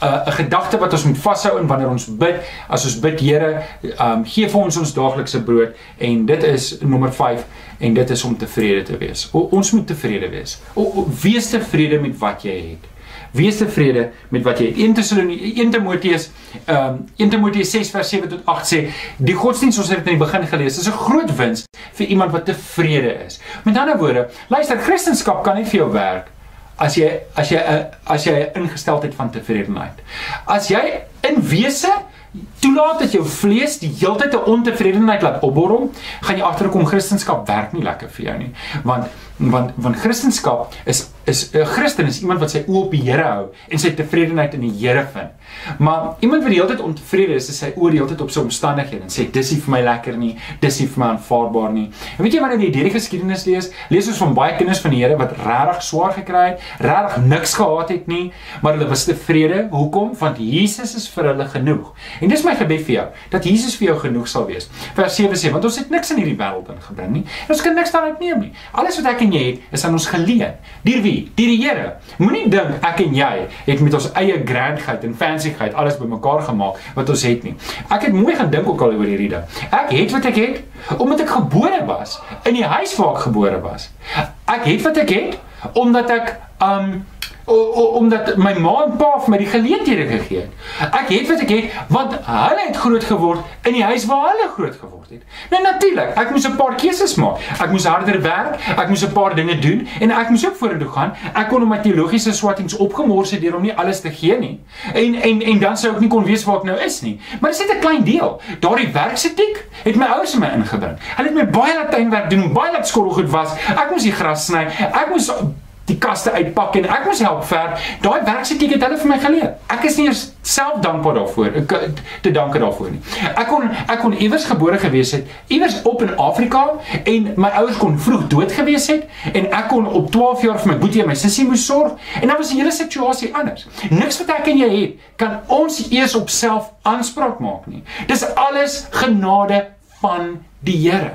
A: 'n uh, gedagte wat ons moet vashou in wanneer ons bid. As ons bid, Here, um gee vir ons ons daaglikse brood en dit is nommer 5 en dit is om tevrede te wees. O, ons moet tevrede wees. O, o, wees tevrede met wat jy het. Wees tevrede met wat jy het. 1 Tessalonië 1 Timoteus ehm um, 1 Timoteus 6 vers 7 tot 8 sê die godsdienst ons het in die begin gelees. Dis 'n groot wins vir iemand wat tevrede is. Met ander woorde, luister, Christendom kan nie vir jou werk as jy as jy 'n as jy 'n ingesteldheid van tevredenheid. As jy in wese toelaat dat jou vlees die heeltyd 'n ontevredenheid laat opborrel, gaan jy agterkom Christendom werk nie lekker vir jou nie. Want want want Christendom is is 'n Christen is iemand wat sy oë op die Here hou en sy tevredenheid in die Here vind. Maar iemand wat die hele tyd ontevrede is, is sy oë die hele tyd op sy omstandighede en sê dis nie vir my lekker nie, dis nie vir my aanvaarbaar nie. En weet jy wanneer jy hierdie geskiedenis lees, lees ons van baie kinders van die Here wat regtig swaar gekry het, regtig niks gehad het nie, maar hulle was tevrede. Hoekom? Want Jesus is vir hulle genoeg. En dis my gebed vir jou, dat Jesus vir jou genoeg sal wees. Vers 7 sê, want ons het niks in hierdie wêreld ingebring nie. Ons kan niks daaruit neem nie. Alles wat ek en jy het, is aan ons geleen. Deur wie? Deur die Here. Moenie dink ek en jy het met ons eie grandheid en fancyheid alles bymekaar gemaak wat ons het nie. Ek het mooi gaan dink ook al oor hierdie ding. Ek het wat ek het omdat ek gebore was in die huis waar ek gebore was. Ek het wat ek het omdat ek um omdat my ma en pa vir my die geleenthede gegee het. Ek het wat ek het want hulle het groot geword in die huis waar hulle groot geword het. Nou natuurlik, ek moes 'n paar keuses maak. Ek moes harder werk, ek moes 'n paar dinge doen en ek moes ook vorentoe gaan. Ek kon op my teologiese swattings opgemors het deur om nie alles te gee nie. En en en dan sou ek nie kon weet waar ek nou is nie. Maar dit is net 'n klein deel. Daardie werksetiek het my ouers in my ingebring. Hulle het my baie laat tuinwerk doen, baie laat skoolgoed was. Ek moes die gras sny. Ek moes kaste uitpak en ek moes help ver. Daai werksetiek het hulle vir my geleer. Ek is nie eers self dankbaar daarvoor ek te danke daarvoor nie. Ek kon ek kon iewers gebore gewees het, iewers op in Afrika en my ouers kon vroeg dood gewees het en ek kon op 12 jaar vir my boetie en my sussie moes sorg en dan was die hele situasie anders. Niks wat ek en jy het kan ons eers op self aanspraak maak nie. Dis alles genade van die Here.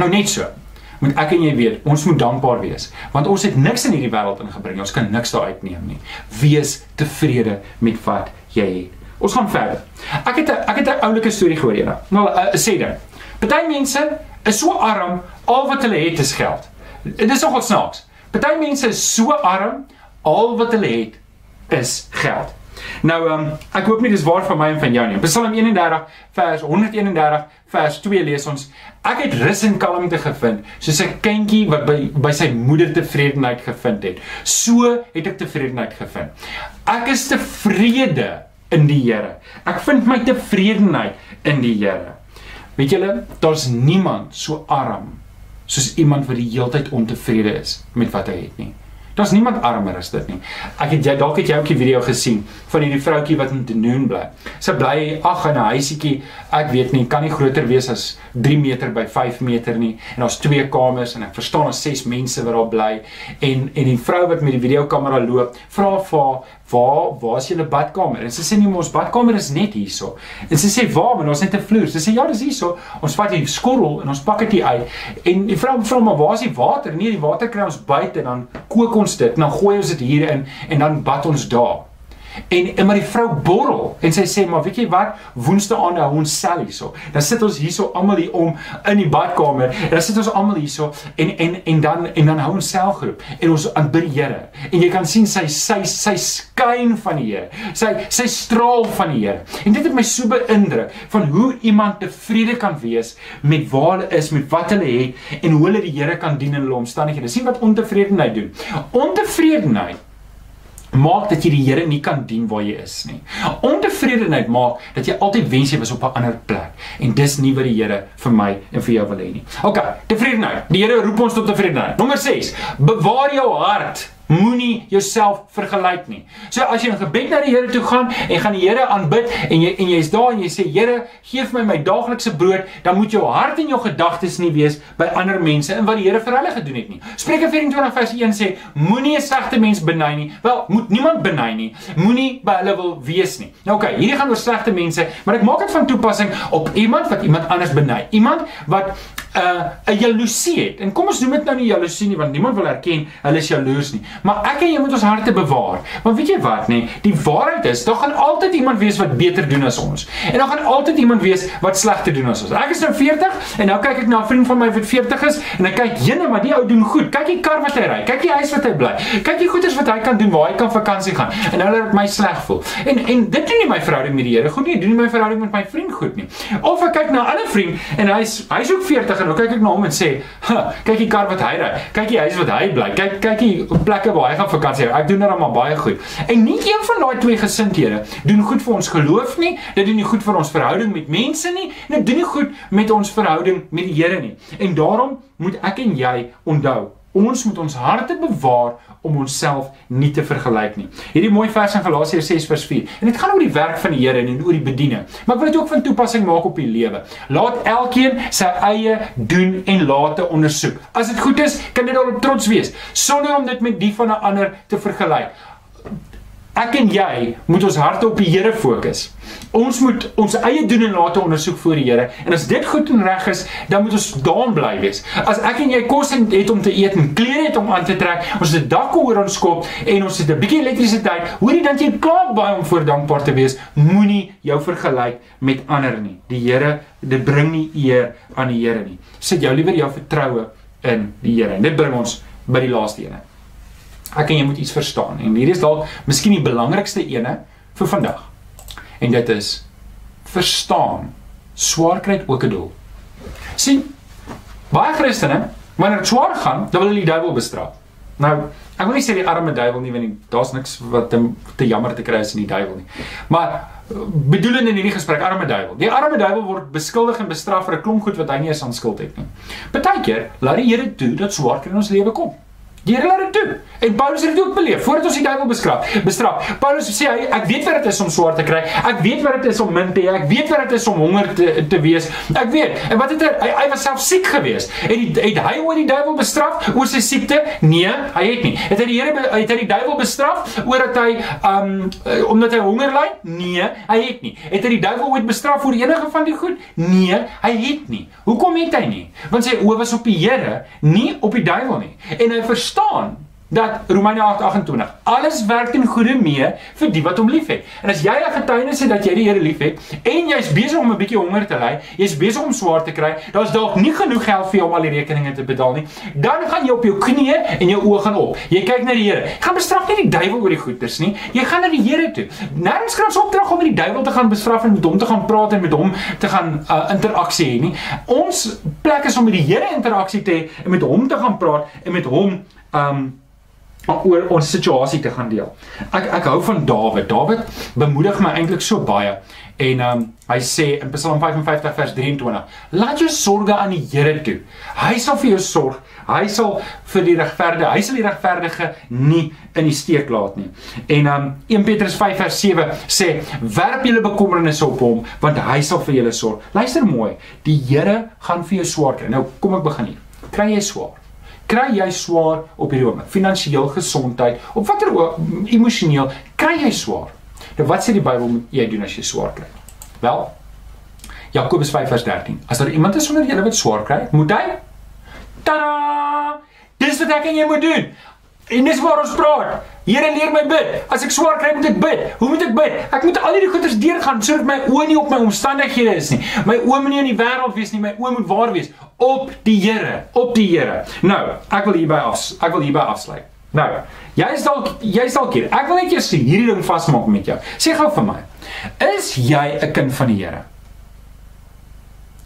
A: Nou net so moet ek en jy weet, ons moet dankbaar wees, want ons het niks in hierdie wêreld ingebring, ons kan niks daar uitneem nie. Wees tevrede met wat jy het. Ons gaan verder. Ek het 'n ek het 'n oulike storie gehoor eendag. Nou 'n uh, sê ding. Party mense is so arm, al wat hulle het is geld. Dit is nogal snaaks. Party mense is so arm, al wat hulle het is geld. Nou ehm um, ek hoop nie dis waar vir my en van jou nie. Psalm 31 vers 131 vers 2 lees ons: Ek het rus en kalmte gevind, soos 'n kindjie wat by by sy moeder tevredenheid gevind het. So het ek tevredenheid gevind. Ek is tevrede in die Here. Ek vind my tevredenheid in die Here. Weet julle, daar's niemand so arm soos iemand wat die heeltyd ontevrede is met wat hy het nie. Daar's niemand armer as dit nie. Ek het jy dalk het jy ook die video gesien van hierdie vroutjie wat in Tenoon bly. Sy bly ag in 'n huisietjie, ek weet nie, kan nie groter wees as 3 meter by 5 meter nie en daar's twee kamers en ek verstaan daar's 6 mense wat daar bly en en die vrou wat met die videokamera loop, vra vir haar waar waar is julle badkamer? En sy sê nee, ons badkamer is net hierso. En sy sê waar, maar ons het 'n vloer. Sy sê ja, dis hierso. Ons vat die skorrel en ons pak dit uit. En die vrou vra maar waar is die water? Nee, die water kry ons buite en dan kook ons dit. Dan gooi ons dit hier in en dan bad ons daar. En en maar die vrou borrel en sy sê maar weet jy wat woensdae aan hou ons sel hierso. Dan sit ons hierso almal hier om in die badkamer dan sit ons almal hierso en en en dan en dan hou ons selgroep en ons aanbid die Here. En jy kan sien sy sy sy skyn van die Here. Sy sy straal van die Here. En dit het my so beïndruk van hoe iemand tevrede kan wees met waar hulle is, met wat hulle het en hoe hulle die Here kan dien in hulle omstandighede. Sien wat ontevredenheid doen. Ontevredenheid maak dat jy die Here nie kan dien waar jy is nie. Ontevredenheid maak dat jy altyd wens jy was op 'n ander plek en dis nie wat die Here vir my en vir jou wil hê nie. OK, tevredenheid. Die Here roep ons tot tevredenheid. Nommer 6. Bewaar jou hart Moenie jouself vergelyk nie. So as jy in gebed na die Here toe gaan en gaan die Here aanbid en jy en jy's daar en jy sê Here, gee vir my my daaglikse brood, dan moet jou hart en jou gedagtes nie wees by ander mense en wat die Here vir hulle gedoen het nie. Spreuke 24 vers 1 sê moenie 'n slegte mens beny nie. Wel, moet niemand beny nie. Moenie by hulle wil wees nie. Nou oké, okay, hierdie gaan oor slegte mense, maar ek maak dit van toepassing op iemand wat iemand anders beny. Iemand wat uh, 'n jaloesie het. En kom ons noem dit nou nie jaloesie nie want niemand wil erken hulle is jaloers nie. Maar ek en jy moet ons harte bewaar. Want weet jy wat nê? Die waarheid is, daar gaan altyd iemand wees wat beter doen as ons. En daar gaan altyd iemand wees wat slegter doen as ons. Ek is nou 40 en nou kyk ek na 'n vriend van my wat 40 is en ek kyk, "Jene, maar die ou doen goed. Kyk die kar wat hy ry. Kyk die huis wat hy bly. Kyk die goeders wat hy kan doen waar hy kan vakansie gaan." En nou laat dit my sleg voel. En en dit doen nie my verhouding met die Here goed nie. Dit doen nie my verhouding met my vriend goed nie. Of ek kyk na 'n ander vriend en hy's hy's ook 40 en nou kyk ek na hom en sê, "Kyk die kar wat hy ry. Kyk die huis wat hy bly. Kyk kyk die plekke waar hy gaan vakansie. Ek doen dit nou maar baie goed." En nie een van daai twee gesindhede doen goed vir ons geloof nie. Dit doen nie goed vir ons verhouding met mense nie. En dit doen nie goed met ons verhouding met die Here nie. En daarom moet ek en jy onthou, ons moet ons harte bewaar om onsself nie te vergelyk nie. Hierdie mooi vers in Galasiërs 6 vers 4. En dit gaan oor die werk van die Here en oor die bediening. Maar ek wil dit ook van toepassing maak op die lewe. Laat elkeen sy eie doen en late ondersoek. As dit goed is, kan jy daarop trots wees sonder om dit met die van 'n ander te vergelyk. Ek en jy moet ons harte op die Here fokus. Ons moet ons eie doen en late ondersoek voor die Here. En as dit goed en reg is, dan moet ons daan bly wees. As ek en jy kos het om te eet en klere het om aan te trek, ons het 'n dak oor ons kop en ons het 'n bietjie elektrisiteit, hoorie dan jy klaar baie om voor dankbaar te wees. Moenie jou vergelyk met ander nie. Die Here, dit bring nie eer aan die Here nie. Sit jou liewer jou vertroue in die Here. En dit bring ons by die laaste ene. Ek en jy moet iets verstaan en hierdie is dalk miskien die belangrikste ene vir vandag en dit is verstaan swaar kry ook 'n doel. sien baie Christene wanneer dit swaar gaan, dan wil hulle die duiwel bestraf. Nou, ek wil nie sê die arme duiwel nie want daar's niks wat te, te jammer te kry is in die duiwel nie. Maar bedoelende in hierdie gesprek arme duiwel. Die arme duiwel word beskuldig en bestraf vir 'n klomp goed wat hy nie eens aan skuld het nie. Partykeer laat die Here toe dat swaar kry in ons lewe kom. Die Here laat dit toe. En Paulus het dit ook beleef voordat ons die duiwel bestraf. Bestraf. Paulus sê hy ek weet wat dit is om swaar te kry. Ek weet wat dit is om min te hê. Ek weet wat dit is om honger te te wees. Ek weet. En wat het hy hy, hy was self siek geweest. En die, het hy oor die duiwel bestraf oor sy siekte? Nee, hy het nie. Het hy die Here het hy die duiwel bestraf oor dat hy um omdat hy honger ly? Nee, hy het nie. Het hy die duiwel ooit bestraf oor enige van die goed? Nee, hy het nie. Hoekom het hy nie? Want sy oë was op die Here, nie op die duiwel nie. En hy vers verstaan dat Romeine 8:28 alles werk ten goeie mee vir die wat hom liefhet. En as jy 'n getuienis het dat jy die Here liefhet en jy's besig om 'n bietjie honger te ly, jy's besig om swaar te kry, daar's dalk nie genoeg geld vir jou om al die rekeninge te betaal nie, dan gaan jy op jou knieë en jou oë gaan op. Jy kyk na die Here. Jy gaan bestraf nie die duiwel oor die goeders nie. Jy gaan na die Here toe. Nêrens kry ons opdrag om met die duiwel te gaan bestraf en met hom te gaan praat en met hom te gaan uh, interaksie hê nie. Ons plek is om met die Here interaksie te hê en met hom te gaan praat en met hom um oor ons situasie te gaan deel. Ek ek hou van Dawid. Dawid bemoedig my eintlik so baie. En um hy sê in Psalm 55 vers 23: "Laat jou sorges aan die Here toe. Hy sal vir jou sorg. Hy sal vir die regverdige, hy sal die regverdige nie in die steek laat nie." En um 1 Petrus 5 vers 7 sê: "Werp julle bekommernisse op hom, want hy sal vir julle sorg." Luister mooi. Die Here gaan vir jou swaar kry. Nou kom ek begin hier. Kry jy swaar? Kry jy swaar op hierdie oomblik, finansiëel, gesondheid, op watter emosioneel kry jy swaar. Nou wat sê die Bybel moet jy doen as jy swaar kry? Wel, Jakobus 5:13. As daar iemand is onder julle wat swaar kry, moet hy Tada! Dis wat ek en jy moet doen. En dis waar ons praat. Here leer my bid. As ek swaar kry, moet ek bid. Hoe moet ek bid? Ek moet al hierdie goeders deurgaan sodat my oë nie op my omstandighede is nie. My oë moet nie in die wêreld wees nie, my oë moet waar wees op die Here, op die Here. Nou, ek wil hierby af ek wil hierby afsluit. Nou, jy's dalk jy's dalk hier. Ek wil net eers hierdie ding vasmaak met jou. Sê gou vir my. Is jy 'n kind van die Here?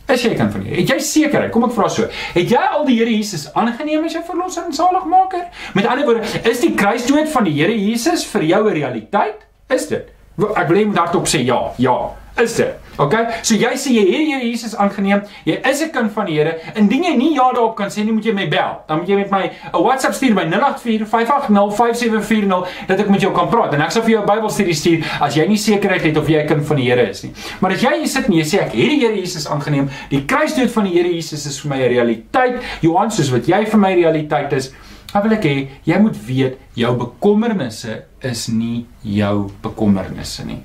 A: Is jy kan van hier? Het jy sekerheid? Kom ek vra so. Het jy al die Here Jesus aangeneem as jou verlosser en saligmaker? Met ander woorde, is die kruisdood van die Here Jesus vir jou 'n realiteit? Is dit? Ek wil net hardop sê ja, ja is dit. Okay? So jy sê jy het hier Jesus aangeneem. Jy is 'n kind van die Here. Indien jy nie ja daarop kan sê nie, moet jy my bel. Dan moet jy met my 'n WhatsApp stuur by 0845805740 dat ek met jou kan praat. En ek sal vir jou 'n Bybelstudie stuur as jy nie sekerheid het of jy 'n kind van die Here is nie. Maar as jy hier sit en jy sê ek het die Here Jesus aangeneem, die kruisdood van die Here Jesus is vir my 'n realiteit. Johan, soos wat jy vir my realiteit is, dan wil ek hê jy moet weet jou bekommernisse is nie jou bekommernisse nie.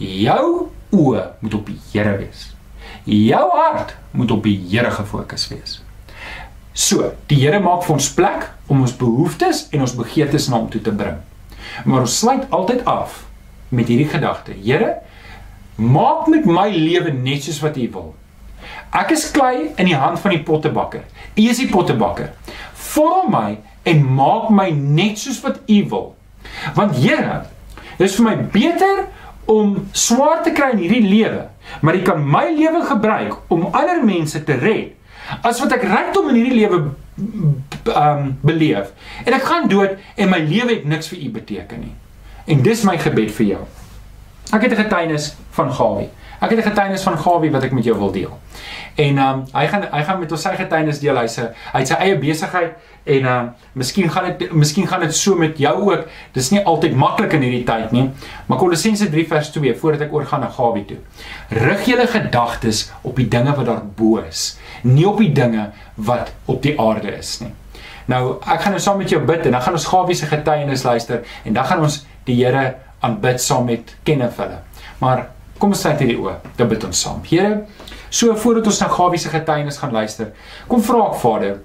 A: Jou oë moet op die Here wees. Jou hart moet op die Here gefokus wees. So, die Here maak vir ons plek om ons behoeftes en ons begeertes na hom toe te bring. Maar ons sluit altyd af met hierdie gedagte: Here, maak met my lewe net soos wat U wil. Ek is klei in die hand van die pottebakker. U is die pottebakker. Vorm my en maak my net soos wat U wil. Want Here, dit is vir my beter om swaar te kry in hierdie lewe, maar U kan my lewe gebruik om ander mense te red. As wat ek rykdom in hierdie lewe um beleef en ek gaan dood en my lewe het niks vir U beteken nie. En dis my gebed vir jou. Ek het 'n getuienis van Gawie. Ek het 'n getuienis van Gawie wat ek met jou wil deel. En um hy gaan hy gaan met ons sy getuienis deel. Hy sê hy het sy eie besigheid en um miskien gaan dit miskien gaan dit so met jou ook. Dis nie altyd maklik in hierdie tyd nie. Maar Kolossense 3 vers 2 voordat ek oorgaan na Gawie toe. Rig julle gedagtes op die dinge wat daar bo is, nie op die dinge wat op die aarde is nie. Nou, ek gaan nou saam met jou bid en dan gaan ons Gawie se getuienis luister en dan gaan ons die Here aanbid saam met Kenneth hulle. Maar kom ons sluit hierdie oë. Dan bid ons saam. Here, so voordat ons na Gawie se getuienis gaan luister, kom vra ek Vader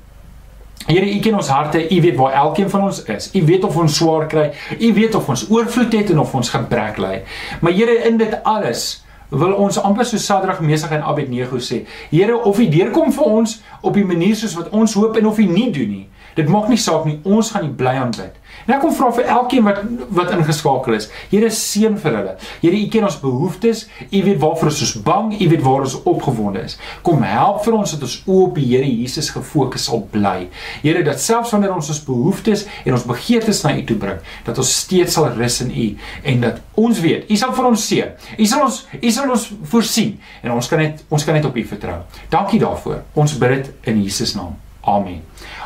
A: Here, U ken ons harte. U weet waar elkeen van ons is. U weet of ons swaar kry. U weet of ons oorvloed het en of ons gebrek ly. Maar Here, in dit alles wil ons amper so Sadrag, Mesach en Abednego sê. Here, of U deurkom vir ons op die manier soos wat ons hoop en of U nie doen nie. Dit maak nie saak nie. Ons gaan U bly aanbid. En ek kom vra vir elkeen wat wat ingeskakel is. Here seën vir hulle. Here U ken ons behoeftes. U weet waarvoor ons is bang, U weet waar ons opgewonde is. Kom help vir ons dat ons oop die Here Jesus gefokus sal bly. Here dat selfs wanneer ons ons behoeftes en ons begeertes na U toe bring, dat ons steeds sal rus in U en dat ons weet U sal vir ons seën. U sal ons U sal ons voorsien en ons kan net ons kan net op U vertrou. Dankie daarvoor. Ons bid dit in Jesus naam. Amen.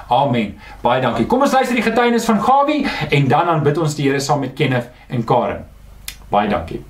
A: Amen. Baie dankie. Kom ons luister die getuienis van Gawie en dan aanbid ons die Here saam met Kenneth en Karen. Baie dankie.